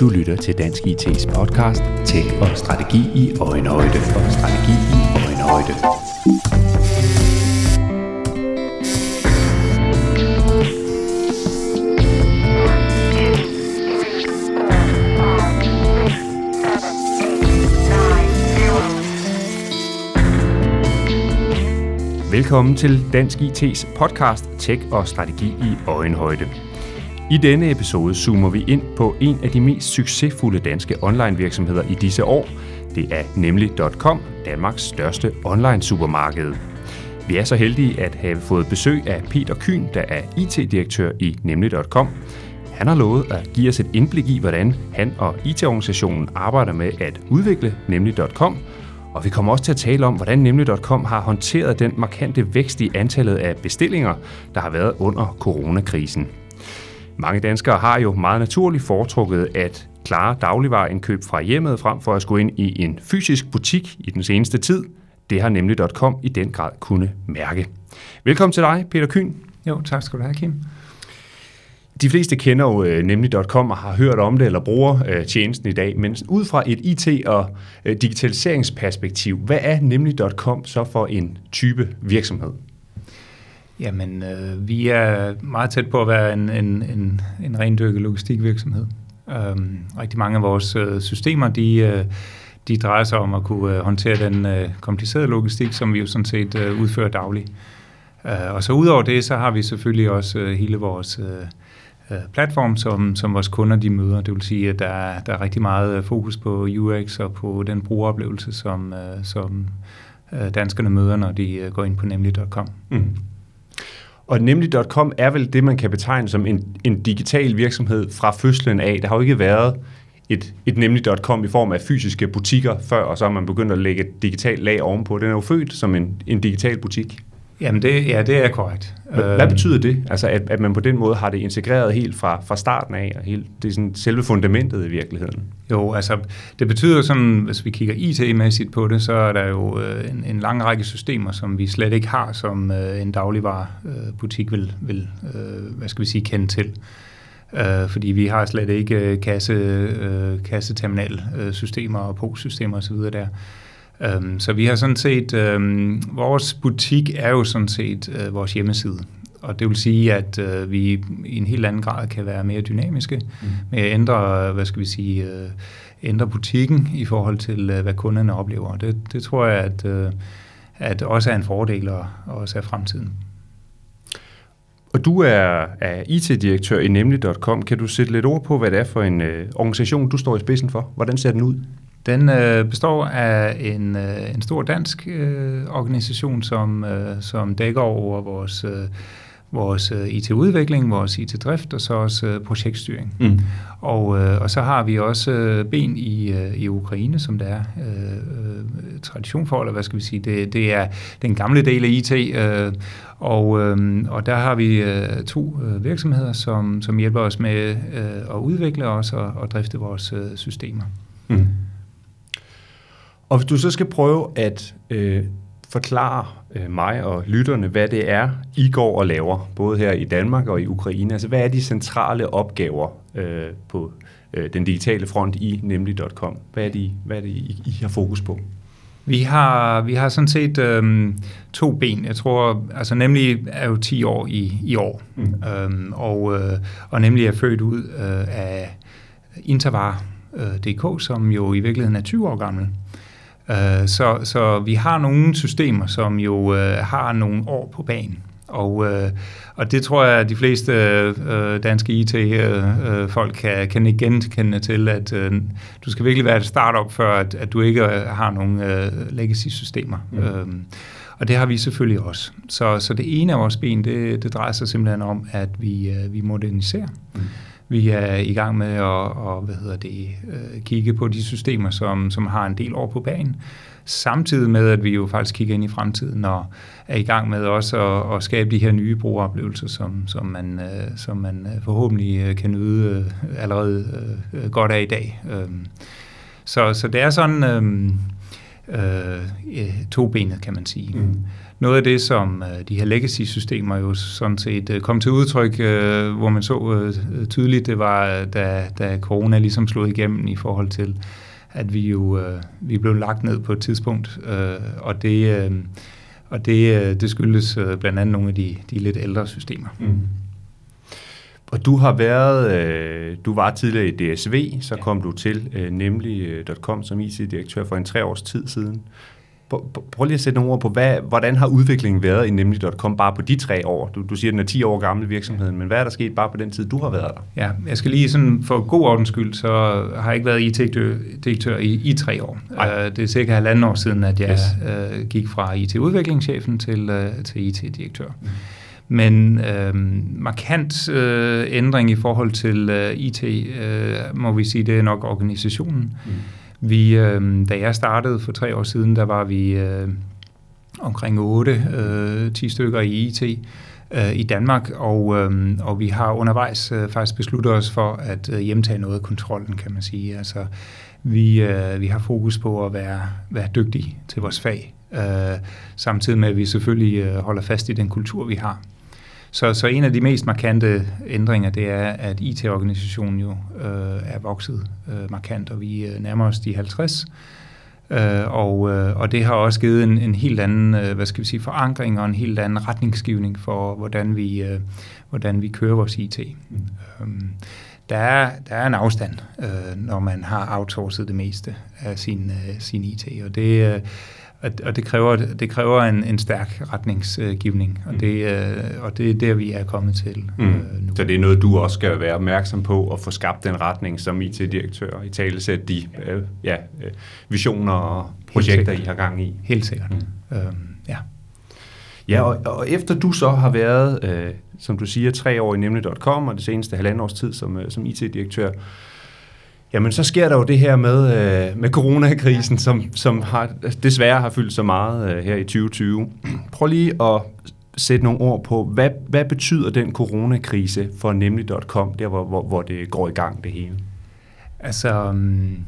Du lytter til Dansk IT's podcast Tech og Strategi i Øjenhøjde og Strategi i Øjenhøjde. Velkommen til Dansk IT's podcast Tech og Strategi i Øjenhøjde. I denne episode zoomer vi ind på en af de mest succesfulde danske online virksomheder i disse år. Det er nemlig.com, Danmarks største online supermarked. Vi er så heldige at have fået besøg af Peter Kyn, der er IT-direktør i nemlig.com. Han har lovet at give os et indblik i, hvordan han og IT-organisationen arbejder med at udvikle nemlig.com, og vi kommer også til at tale om, hvordan nemlig.com har håndteret den markante vækst i antallet af bestillinger, der har været under coronakrisen. Mange danskere har jo meget naturligt foretrukket at klare dagligvareindkøb fra hjemmet frem for at skulle ind i en fysisk butik i den seneste tid. Det har nemlig.com i den grad kunne mærke. Velkommen til dig, Peter Kyn. Jo, tak skal du have, Kim. De fleste kender jo øh, nemlig.com og har hørt om det eller bruger øh, tjenesten i dag, men ud fra et IT- og øh, digitaliseringsperspektiv, hvad er nemlig.com så for en type virksomhed? Jamen, øh, vi er meget tæt på at være en, en, en, en rendyrket logistikvirksomhed. Øhm, rigtig mange af vores øh, systemer, de, øh, de drejer sig om at kunne øh, håndtere den øh, komplicerede logistik, som vi jo sådan set øh, udfører dagligt. Øh, og så udover det, så har vi selvfølgelig også øh, hele vores øh, øh platform, som, som vores kunder de møder. Det vil sige, at der, der er rigtig meget øh, fokus på UX og på den brugeroplevelse, som, øh, som øh, danskerne møder, når de øh, går ind på nemlig.com. Mm. Og nemlig.com er vel det, man kan betegne som en, en digital virksomhed fra fødslen af. Der har jo ikke været et, et nemlig.com i form af fysiske butikker før, og så har man begyndt at lægge et digitalt lag ovenpå. Den er jo født som en, en digital butik. Jamen det, ja, det er korrekt. Hvad, hvad øhm. betyder det? Altså at, at man på den måde har det integreret helt fra, fra starten af, og helt, det er sådan selve fundamentet i virkeligheden? Jo, altså det betyder sådan, hvis vi kigger IT-mæssigt på det, så er der jo øh, en, en lang række systemer, som vi slet ikke har, som øh, en dagligvarerbutik vil, vil øh, hvad skal vi sige, kende til. Øh, fordi vi har slet ikke kasse, øh, kasseterminalsystemer og postsystemer osv. der. Øhm, så vi har sådan set, øhm, vores butik er jo sådan set øh, vores hjemmeside. Og det vil sige, at øh, vi i en helt anden grad kan være mere dynamiske mm. med at ændre, hvad skal vi sige, øh, ændre butikken i forhold til, øh, hvad kunderne oplever. Det, det tror jeg, at, øh, at også er en fordel og, og også er fremtiden. Og du er, er IT-direktør i nemlig.com. Kan du sætte lidt ord på, hvad det er for en øh, organisation, du står i spidsen for? Hvordan ser den ud? Den øh, består af en, øh, en stor dansk øh, organisation, som, øh, som dækker over vores, øh, vores øh, IT-udvikling, vores IT-drift og så også øh, projektstyring. Mm. Og, øh, og så har vi også øh, ben i, øh, i Ukraine, som der er øh, øh, tradition for, eller hvad skal vi sige, det, det er den gamle del af IT, øh, og, øh, og der har vi øh, to øh, virksomheder, som, som hjælper os med øh, at udvikle os og, og drifte vores øh, systemer. Mm. Og hvis du så skal prøve at øh, forklare øh, mig og lytterne, hvad det er, I går og laver, både her i Danmark og i Ukraine. Altså, hvad er de centrale opgaver øh, på øh, den digitale front i nemlig.com? Hvad er det, hvad er det I, I har fokus på? Vi har, vi har sådan set øhm, to ben. Jeg tror, altså nemlig er jo 10 år i, i år, mm. øhm, og, øh, og nemlig er født ud øh, af Intervar.dk, øh, som jo i virkeligheden er 20 år gammel. Øh, så, så vi har nogle systemer, som jo øh, har nogle år på banen. Og, øh, og det tror jeg, at de fleste øh, danske IT-folk øh, kan, kan ikke genkende til, at øh, du skal virkelig være et startup, før at, at du ikke har nogle øh, legacy-systemer. Mm. Øh, og det har vi selvfølgelig også. Så, så det ene af vores ben, det, det drejer sig simpelthen om, at vi, øh, vi moderniserer. Mm. Vi er i gang med at og, hvad hedder det, øh, kigge på de systemer, som, som har en del år på banen, samtidig med, at vi jo faktisk kigger ind i fremtiden og er i gang med også at, at skabe de her nye brugeroplevelser, som, som, man, øh, som man øh, forhåbentlig øh, kan nyde øh, allerede godt af i dag. Øhm, så, så det er sådan øhm, øh, øh, tobenet, kan man sige. Mm noget af det, som øh, de her legacy-systemer jo sådan set øh, kom til udtryk, øh, hvor man så øh, tydeligt, det var, da, da corona ligesom slog igennem i forhold til, at vi jo øh, vi blev lagt ned på et tidspunkt, øh, og det, øh, og det, det skyldes blandt andet nogle af de, de lidt ældre systemer. Mm. Og du har været, du var tidligere i DSV, så ja. kom du til nemlig.com som IT-direktør for en tre års tid siden. Prøv lige at sætte nogle ord på, hvad, hvordan har udviklingen været i nemlig.com bare på de tre år? Du, du siger, at den er 10 år gammel virksomheden, men hvad er der sket bare på den tid, du har været der? Ja, jeg skal lige sådan for god ordens skyld, så har jeg ikke været IT-direktør i, i tre år. Uh, det er cirka halvanden år siden, at jeg yes. uh, gik fra IT-udviklingschefen til, uh, til IT-direktør. Mm. Men øh, markant øh, ændring i forhold til øh, IT, øh, må vi sige, det er nok organisationen. Mm. Vi, øh, da jeg startede for tre år siden, der var vi øh, omkring 8, øh, 10 stykker i IT øh, i Danmark, og, øh, og vi har undervejs øh, faktisk besluttet os for at øh, hjemtage noget af kontrollen, kan man sige. Altså, vi, øh, vi har fokus på at være, være dygtige til vores fag, øh, samtidig med at vi selvfølgelig øh, holder fast i den kultur, vi har. Så, så en af de mest markante ændringer, det er, at IT-organisationen jo øh, er vokset øh, markant, og vi øh, nærmer os de 50. Øh, og, øh, og det har også givet en, en helt anden, øh, hvad skal vi sige, forankring og en helt anden retningsgivning for, hvordan vi, øh, hvordan vi kører vores IT. Mm. Øh, der er, der er en afstand, øh, når man har outsourcet det meste af sin, øh, sin IT, og det, øh, og det kræver, det kræver en, en stærk retningsgivning, og det, øh, og det er der, vi er kommet til mm. øh, nu. Så det er noget, du også skal være opmærksom på, at få skabt den retning som IT-direktør, i tale sætte de øh, ja, øh, visioner og projekter, I har gang i. Helt sikkert, mm. øhm, ja. Ja, og, og efter du så har været, øh, som du siger, tre år i nemlig.com, og det seneste halvandet års tid som, øh, som IT-direktør, Jamen, så sker der jo det her med, øh, med coronakrisen, som, som har, desværre har fyldt så meget øh, her i 2020. Prøv lige at sætte nogle ord på, hvad, hvad betyder den coronakrise for nemlig.com, der hvor, hvor, hvor det går i gang det hele? Altså, um,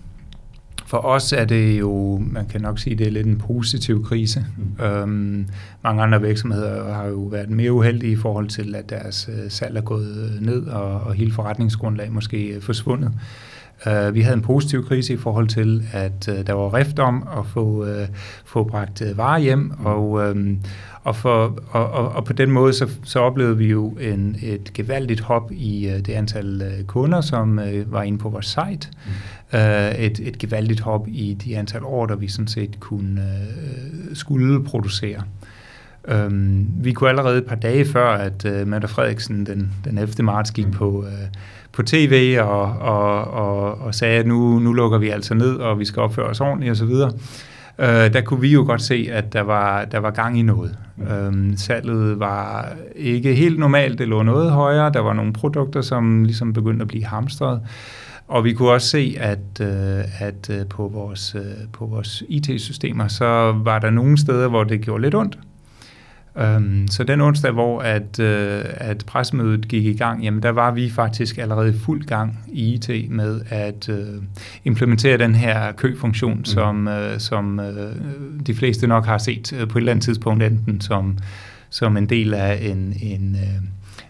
for os er det jo, man kan nok sige, det er lidt en positiv krise. Mm. Um, mange andre virksomheder har jo været mere uheldige i forhold til, at deres uh, salg er gået ned, og, og hele forretningsgrundlag måske forsvundet. Uh, vi havde en positiv krise i forhold til, at uh, der var rift om at få, uh, få bragt uh, varer hjem, og, um, og, for, og, og, og på den måde så, så oplevede vi jo en, et gevaldigt hop i uh, det antal uh, kunder, som uh, var inde på vores site. Mm. Uh, et, et gevaldigt hop i de antal ordre, vi sådan set kunne uh, skulle producere. Um, vi kunne allerede et par dage før, at uh, Mette Frederiksen den, den 11. marts gik mm. på, uh, på tv og, og, og, og sagde, at nu, nu lukker vi altså ned, og vi skal opføre os ordentligt osv., øh, der kunne vi jo godt se, at der var, der var gang i noget. Mm. Um, salget var ikke helt normalt, det lå noget højere, der var nogle produkter, som ligesom begyndte at blive hamstret, og vi kunne også se, at, øh, at øh, på vores, øh, på vores IT-systemer, så var der nogle steder, hvor det gjorde lidt ondt, Um, så den onsdag, hvor at, uh, at pressemødet gik i gang, jamen der var vi faktisk allerede fuld gang i IT med at uh, implementere den her køfunktion, mm. som, uh, som uh, de fleste nok har set uh, på et eller andet tidspunkt, enten som, som en del af en, en uh,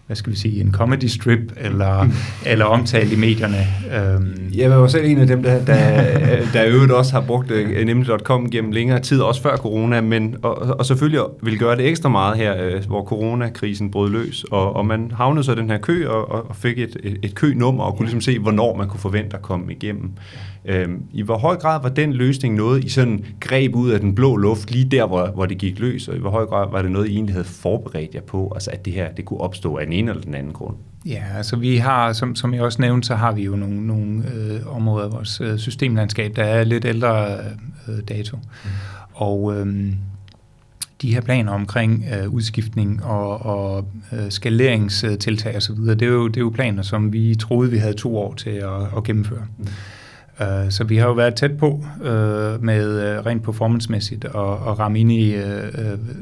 hvad skal vi sige, en comedy strip, eller, mm. eller omtalt i medierne. Øhm. Jeg var selv en af dem, der, der, der øvrigt også har brugt uh, nemlig.com gennem længere tid, også før corona, men, og, og selvfølgelig vil gøre det ekstra meget her, uh, hvor coronakrisen brød løs, og, og man havnede så i den her kø, og, og fik et, et, et kønummer, og kunne ligesom se, hvornår man kunne forvente at komme igennem. Øhm, I hvor høj grad var den løsning noget, I sådan greb ud af den blå luft, lige der, hvor, hvor det gik løs, og i hvor høj grad var det noget, I egentlig havde forberedt jer på, altså at det her det kunne opstå af en ene eller den anden grund? Ja, altså vi har, som, som jeg også nævnte, så har vi jo nogle, nogle øh, områder af vores øh, systemlandskab, der er lidt ældre øh, dato. Mm. Og øh, de her planer omkring øh, udskiftning og, og øh, skaleringstiltag osv., det er, jo, det er jo planer, som vi troede, vi havde to år til at, at gennemføre. Mm. Uh, så vi har jo været tæt på uh, med uh, rent performancemæssigt og, og ramme ind i uh,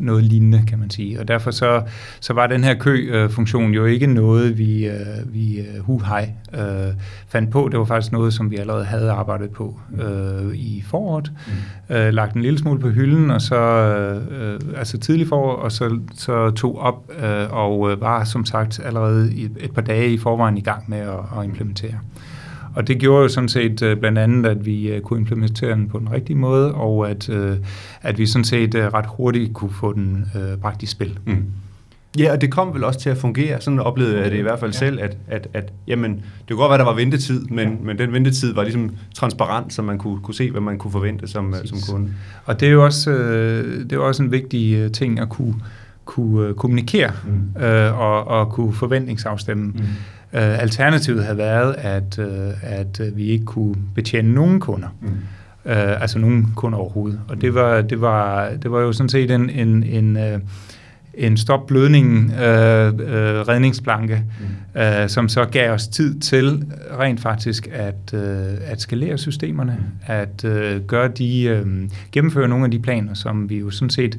noget lignende, kan man sige. Og derfor så, så var den her kø-funktion jo ikke noget, vi, uh, vi uh, hu hej uh, fandt på. Det var faktisk noget, som vi allerede havde arbejdet på uh, i foråret. Mm. Uh, lagt en lille smule på hylden, og så uh, altså tidlig forår, og så, så tog op uh, og var som sagt allerede et, et par dage i forvejen i gang med at, at implementere. Og det gjorde jo sådan set øh, blandt andet, at vi øh, kunne implementere den på den rigtige måde, og at, øh, at vi sådan set ret hurtigt kunne få den bragt i spil. Mm. Ja, og det kom vel også til at fungere. Sådan oplevede jeg det i hvert fald ja. selv, at, at, at jamen, det kunne godt være, at der var ventetid, men, ja. men den ventetid var ligesom transparent, så man kunne, kunne se, hvad man kunne forvente som, som kunde. Og det er jo også, det er også en vigtig ting at kunne, kunne kommunikere mm. øh, og, og kunne forventningsafstemme. Mm. Øh, alternativet havde været, at, øh, at øh, vi ikke kunne betjene nogen kunder. Mm. Øh, altså nogen kunder overhovedet. Og det var, det var, det var jo sådan set en, en, en, øh, en stop-blødning øh, øh, redningsplanke, mm. øh, som så gav os tid til rent faktisk at, øh, at skalere systemerne, mm. at øh, gøre de, øh, gennemføre nogle af de planer, som vi jo sådan set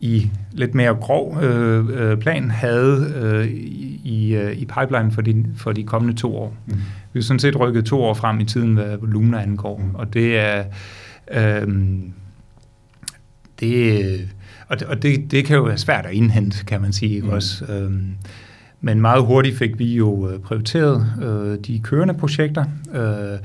i lidt mere grov øh, øh, plan havde øh, i, øh, i pipeline for de, for de kommende to år. Mm. Vi har sådan set rykket to år frem i tiden, hvad volumener angår, mm. og det er øh, det, og, det, og det, det kan jo være svært at indhente, kan man sige, mm. også. Øh, men meget hurtigt fik vi jo øh, prioriteret øh, de kørende projekter, øh,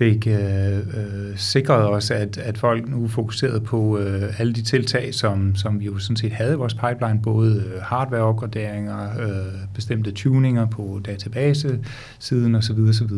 fik øh, øh, sikret os, at, at folk nu fokuserede på øh, alle de tiltag, som, som vi jo sådan set havde i vores pipeline, både øh, hardwareopgraderinger, øh, bestemte tuninger på database-siden osv. osv.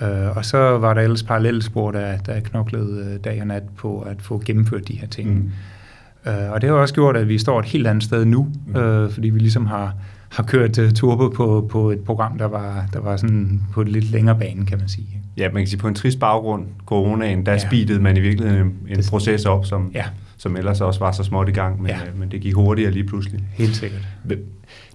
Øh, og så var der ellers parallelle spor, der, der knoklede øh, dag og nat på at få gennemført de her ting. Mm. Øh, og det har også gjort, at vi står et helt andet sted nu, mm. øh, fordi vi ligesom har har kørt uh, turbo på, på et program, der var, der var sådan på et lidt længere bane, kan man sige. Ja, man kan sige, på en trist baggrund, coronaen, der ja. speedede man i virkeligheden en, en proces op, som, ja. som ellers også var så småt i gang, men, ja. Øh, men det gik hurtigere lige pludselig. Helt sikkert.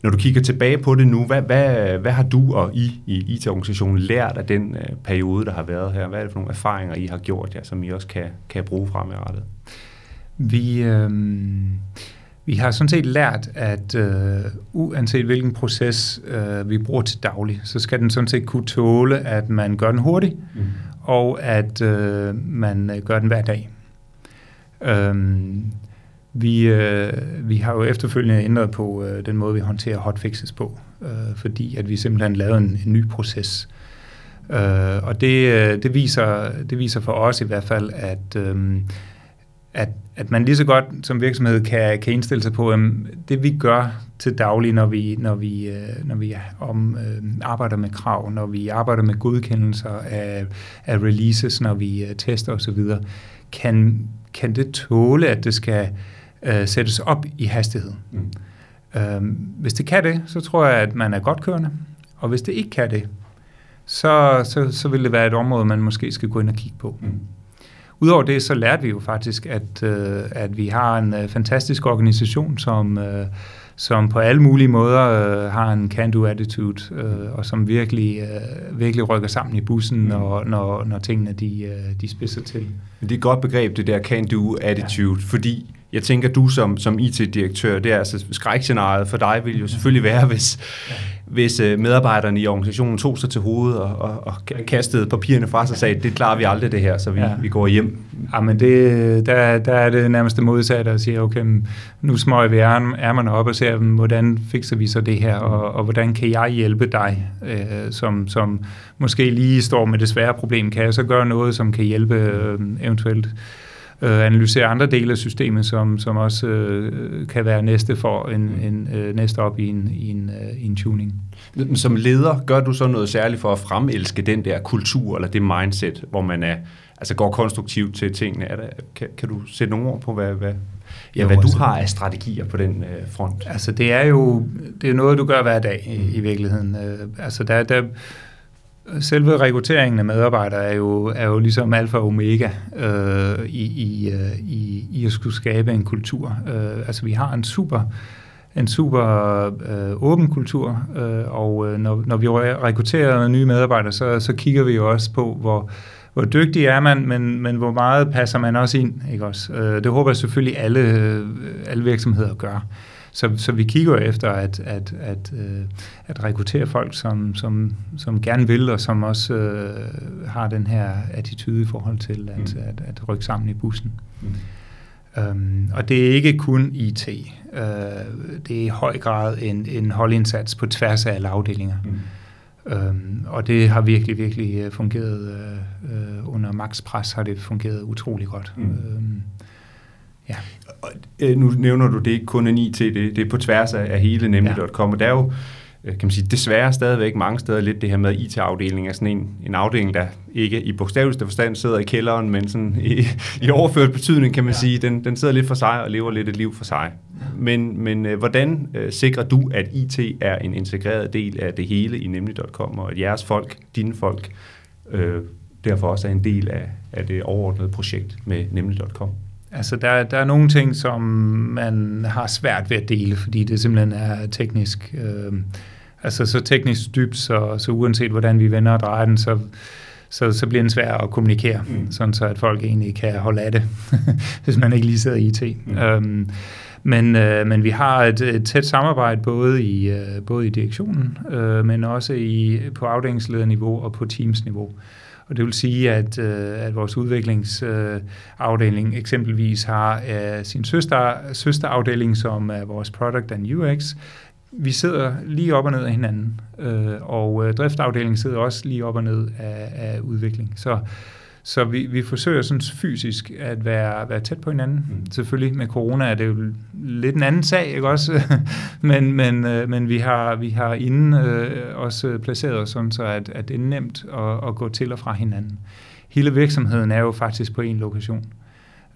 Når du kigger tilbage på det nu, hvad, hvad, hvad har du og I i IT-organisationen lært af den uh, periode, der har været her? Hvad er det for nogle erfaringer, I har gjort, ja, som I også kan, kan bruge fremadrettet? Vi... Øh vi har sådan set lært, at øh, uanset hvilken proces øh, vi bruger til daglig, så skal den sådan set kunne tåle, at man gør den hurtigt, mm. og at øh, man øh, gør den hver dag. Øhm, vi, øh, vi har jo efterfølgende ændret på øh, den måde, vi håndterer hotfixes på, øh, fordi at vi simpelthen lavede en, en ny proces. Øh, og det, øh, det, viser, det viser for os i hvert fald, at øh, at, at man lige så godt som virksomhed kan, kan indstille sig på, at det vi gør til daglig, når vi, når vi, øh, når vi om, øh, arbejder med krav, når vi arbejder med godkendelser af, af releases, når vi øh, tester osv., kan, kan det tåle, at det skal øh, sættes op i hastighed. Mm. Øh, hvis det kan det, så tror jeg, at man er godt kørende, og hvis det ikke kan det, så, så, så vil det være et område, man måske skal gå ind og kigge på. Mm. Udover det, så lærte vi jo faktisk, at, øh, at vi har en øh, fantastisk organisation, som, øh, som på alle mulige måder øh, har en can-do attitude, øh, og som virkelig, øh, virkelig rykker sammen i bussen, mm. når, når, når tingene de, øh, de spidser til. Det er et godt begreb, det der can-do attitude, ja. fordi jeg tænker, du som, som IT-direktør, det er altså skrækscenariet for dig vil jo selvfølgelig være, hvis, hvis øh, medarbejderne i organisationen tog sig til hovedet og, og, og kastede papirerne fra sig og sagde, det klarer vi aldrig det her, så vi, ja. vi går hjem. Ja, men det, der, der er det nærmest det modsatte at sige, okay, nu smøger vi ærmerne op og ser, hvordan fikser vi så det her, og, og hvordan kan jeg hjælpe dig, øh, som, som måske lige står med det svære problem, kan jeg så gøre noget, som kan hjælpe øh, eventuelt øh, analysere andre dele af systemet, som, som også øh, kan være næste for en, mm. en øh, næste op i en, i, en, øh, i en tuning. Som leder, gør du så noget særligt for at fremelske den der kultur, eller det mindset, hvor man er, altså går konstruktivt til tingene? Er der, kan, kan du sætte nogle ord på, hvad, hvad, ja, hvad du altså- har af strategier på den øh, front? Altså det er jo det er noget, du gør hver dag i, i virkeligheden. Øh, altså der, der selve rekrutteringen af medarbejdere er jo, er jo ligesom alfa og omega øh, i, i, øh, i, i at skulle skabe en kultur. Øh, altså vi har en super en super øh, åben kultur, øh, og øh, når, når vi rekrutterer nye medarbejdere, så, så kigger vi jo også på, hvor, hvor dygtig er man, men, men hvor meget passer man også ind, ikke også? Øh, det håber jeg selvfølgelig alle, øh, alle virksomheder gør. Så, så vi kigger efter at, at, at, øh, at rekruttere folk, som, som, som gerne vil, og som også øh, har den her attitude i forhold til at, mm. at, at rykke sammen i bussen. Mm. Um, og det er ikke kun IT. Uh, det er i høj grad en, en holdindsats på tværs af alle afdelinger. Mm. Um, og det har virkelig, virkelig øh, fungeret uh, uh, under max pres, har det fungeret utrolig godt. Mm. Um, ja. Og, øh, nu nævner du det ikke kun en IT, det, det er på tværs af, af hele nemlig.com, ja. og der er jo Øh, kan man sige, desværre stadigvæk mange steder lidt det her med IT-afdelingen er sådan en, en afdeling, der ikke i bogstaveligste forstand sidder i kælderen, men sådan i, i overført betydning, kan man ja. sige, den, den sidder lidt for sig og lever lidt et liv for sig. Men, men øh, hvordan øh, sikrer du, at IT er en integreret del af det hele i nemlig.com, og at jeres folk, dine folk, øh, derfor også er en del af, af det overordnede projekt med nemlig.com? Altså, der, der er nogle ting, som man har svært ved at dele, fordi det simpelthen er teknisk, øh, altså så teknisk dybt, så, så uanset hvordan vi vender og drejer den, så, så, så bliver den svær at kommunikere, mm. sådan så at folk egentlig kan holde af det, hvis man ikke lige sidder i IT. Mm. Øhm, men, øh, men vi har et, et tæt samarbejde både i, øh, både i direktionen, øh, men også i, på afdelingslederniveau og på teamsniveau. Og det vil sige, at, øh, at vores udviklingsafdeling øh, eksempelvis har øh, sin søster, søsterafdeling, som er vores Product and UX. Vi sidder lige op og ned af hinanden, øh, og øh, driftafdelingen sidder også lige op og ned af, af udvikling. Så så vi, vi forsøger sådan fysisk at være, være tæt på hinanden. Mm. Selvfølgelig med corona er det jo lidt en anden sag, ikke også? men, men, øh, men vi har, vi har inden øh, også placeret os sådan, så at, at det er nemt at, at gå til og fra hinanden. Hele virksomheden er jo faktisk på en lokation.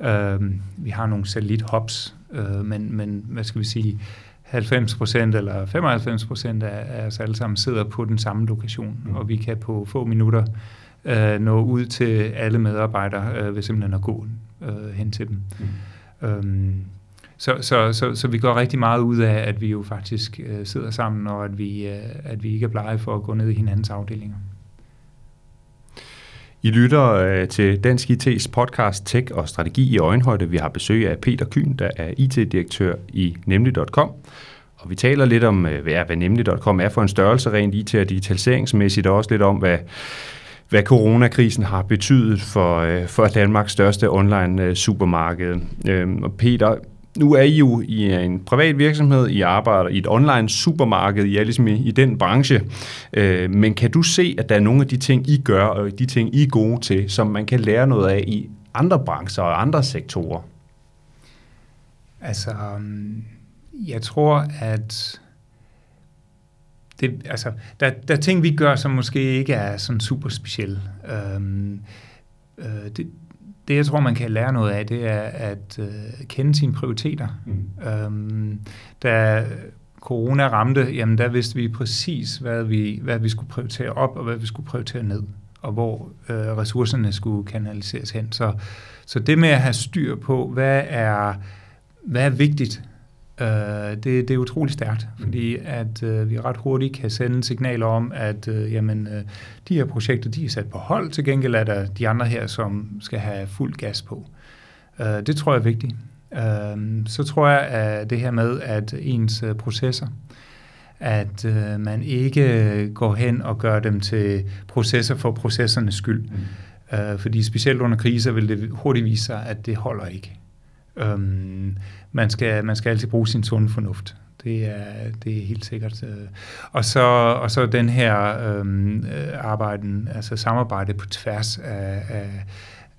Øh, vi har nogle satellit-hubs, øh, men, men hvad skal vi sige, 90 procent eller 95 procent af, af os alle sammen sidder på den samme lokation, mm. og vi kan på få minutter øh, nå ud til alle medarbejdere øh, ved simpelthen at gå øh, hen til dem. Mm. Øhm, så, så, så, så vi går rigtig meget ud af, at vi jo faktisk øh, sidder sammen, og at vi, øh, at vi ikke er blege for at gå ned i hinandens afdelinger. I lytter øh, til Dansk IT's podcast Tech og Strategi i Øjenhøjde. Vi har besøg af Peter Kyn, der er IT-direktør i nemlig.com. Og vi taler lidt om, øh, hvad, hvad nemlig.com er for en størrelse rent IT- og digitaliseringsmæssigt, og også lidt om, hvad, hvad coronakrisen har betydet for, øh, for Danmarks største online øh, supermarked. Øh, og Peter, nu er I jo i øh, en privat virksomhed, I arbejder i et online supermarked, I er ligesom i, i den branche. Øh, men kan du se, at der er nogle af de ting, I gør, og de ting, I er gode til, som man kan lære noget af i andre brancher og andre sektorer? Altså, øhm, jeg tror, at det, altså, der, der er ting, vi gør, som måske ikke er sådan super specielle. Øhm, øh, det, det, jeg tror, man kan lære noget af, det er at øh, kende sine prioriteter. Mm. Øhm, da corona ramte, jamen der vidste vi præcis, hvad vi, hvad vi skulle prioritere op, og hvad vi skulle prioritere ned, og hvor øh, ressourcerne skulle kanaliseres hen. Så, så det med at have styr på, hvad er, hvad er vigtigt, Uh, det, det er utrolig stærkt, fordi at uh, vi ret hurtigt kan sende signaler om, at uh, jamen, uh, de her projekter de er sat på hold, til gengæld er der de andre her, som skal have fuld gas på. Uh, det tror jeg er vigtigt. Uh, så tror jeg, at det her med, at ens uh, processer, at uh, man ikke går hen og gør dem til processer for processernes skyld. Mm. Uh, fordi specielt under kriser vil det hurtigt vise sig, at det holder ikke. Um, man skal, man skal altid bruge sin sunde fornuft. Det er, det er helt sikkert. Øh. Og så, og så den her øhm, øh, arbejden, altså samarbejde på tværs af, af,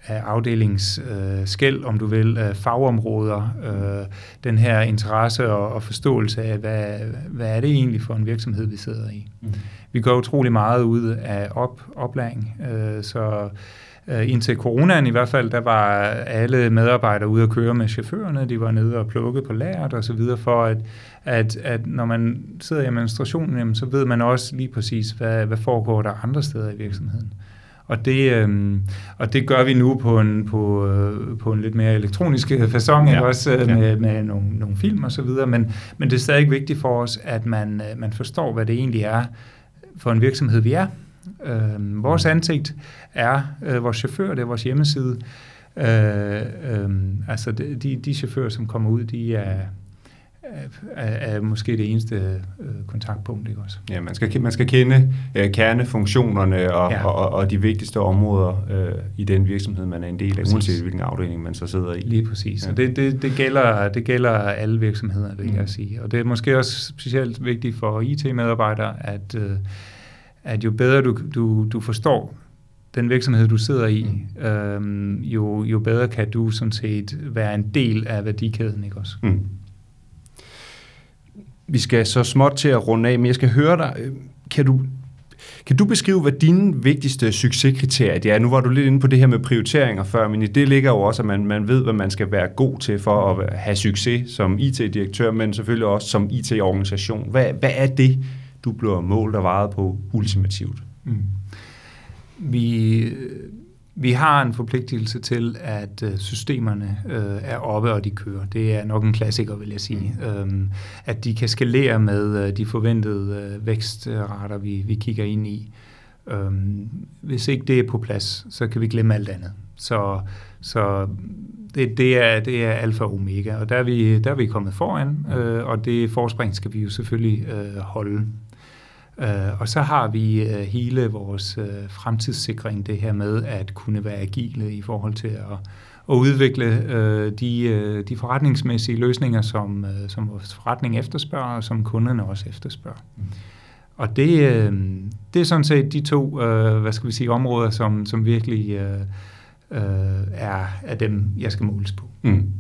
af afdelingsskæld, øh, om du vil, af fagområder, øh, den her interesse og, og forståelse af, hvad, hvad er det egentlig for en virksomhed, vi sidder i. Mm. Vi går utrolig meget ud af op, oplæring, øh, så indtil coronaen i hvert fald, der var alle medarbejdere ude at køre med chaufførerne, de var nede og plukke på lageret og så videre, for at, at, at når man sidder i administrationen, jamen, så ved man også lige præcis, hvad, hvad foregår der andre steder i virksomheden. Og det, øh, og det gør vi nu på en, på, øh, på en lidt mere elektronisk fasong, ja. også øh, ja. med, med nogle, nogle film og så videre, men, men det er stadig vigtigt for os, at man, øh, man forstår, hvad det egentlig er for en virksomhed, vi er, Øh, vores ansigt er øh, vores chauffør, det er vores hjemmeside. Øh, øh, altså de, de chauffører, som kommer ud, de er er, er måske det eneste øh, kontaktpunkt, ikke også? Ja, man skal, man skal kende øh, kernefunktionerne og, ja. og, og, og de vigtigste områder øh, i den virksomhed, man er en del af, præcis. uanset hvilken afdeling man så sidder i. Lige præcis, ja. og det, det, det, gælder, det gælder alle virksomheder, vil mm. jeg sige. Og det er måske også specielt vigtigt for IT-medarbejdere, at, øh, at jo bedre du, du, du forstår den virksomhed, du sidder i, mm. øhm, jo, jo bedre kan du sådan set være en del af værdikæden, ikke også? Mm. Vi skal så småt til at runde af, men jeg skal høre dig. Kan du, kan du beskrive, hvad dine vigtigste succeskriterier er? Nu var du lidt inde på det her med prioriteringer før, men i det ligger jo også, at man, man ved, hvad man skal være god til for at have succes som IT-direktør, men selvfølgelig også som IT-organisation. Hvad, hvad er det, du bliver målt og vejet på ultimativt? Mm. Vi vi har en forpligtelse til, at øh, systemerne øh, er oppe, og de kører. Det er nok en klassiker, vil jeg sige. Mm. Øhm, at de kan skalere med øh, de forventede øh, vækstrater, vi, vi kigger ind i. Øhm, hvis ikke det er på plads, så kan vi glemme alt andet. Så, så det, det, er, det er alfa og omega, og der er vi, der er vi kommet foran, øh, og det forspring skal vi jo selvfølgelig øh, holde. Uh, og så har vi uh, hele vores uh, fremtidssikring, det her med at kunne være agile i forhold til at, at udvikle uh, de, uh, de forretningsmæssige løsninger, som, uh, som vores forretning efterspørger, og som kunderne også efterspørger. Mm. Og det, uh, det er sådan set de to uh, hvad skal vi sige, områder, som, som virkelig uh, uh, er, er dem, jeg skal måles på. Mm.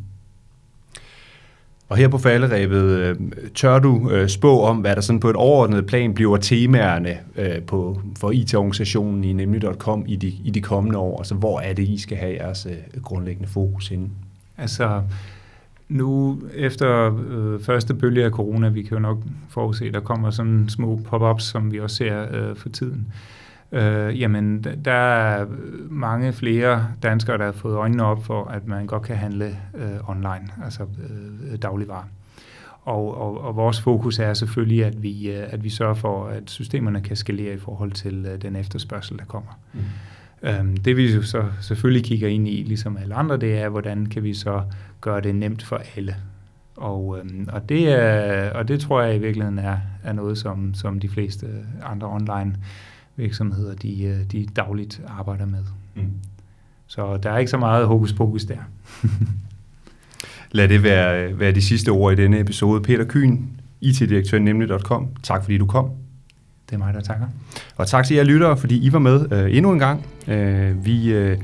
Og her på falderæbet, øh, tør du øh, spå om, hvad der sådan på et overordnet plan bliver temaerne øh, på, for IT-organisationen i nemlig.com i de, i de kommende år? Altså, hvor er det, I skal have jeres øh, grundlæggende fokus inde? Altså, nu efter øh, første bølge af corona, vi kan jo nok forudse, der kommer sådan små pop-ups, som vi også ser øh, for tiden. Øh, jamen, der er mange flere danskere, der har fået øjnene op for, at man godt kan handle øh, online, altså øh, dagligvarer. Og, og, og vores fokus er selvfølgelig, at vi, øh, at vi sørger for, at systemerne kan skalere i forhold til øh, den efterspørgsel, der kommer. Mm. Øhm, det vi så selvfølgelig kigger ind i, ligesom alle andre, det er, hvordan kan vi så gøre det nemt for alle. Og, øhm, og, det, er, og det tror jeg i virkeligheden er, er noget, som, som de fleste andre online virksomheder, de, øh, de dagligt arbejder med. Mm. Så der er ikke så meget hokus pokus der. Lad det være, være de sidste ord i denne episode. Peter Kyn, IT-direktør nemlig.com. Tak fordi du kom. Det er mig, der takker. Og tak til jer lyttere, fordi I var med øh, endnu en gang. Øh, vi øh,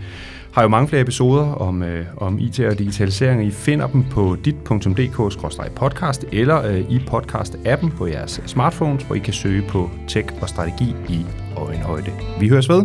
har jo mange flere episoder om, øh, om IT og digitalisering. I finder dem på dit.dk-podcast eller øh, i podcast-appen på jeres smartphones, hvor I kan søge på tech og strategi i øjenhøjde. Vi høres ved.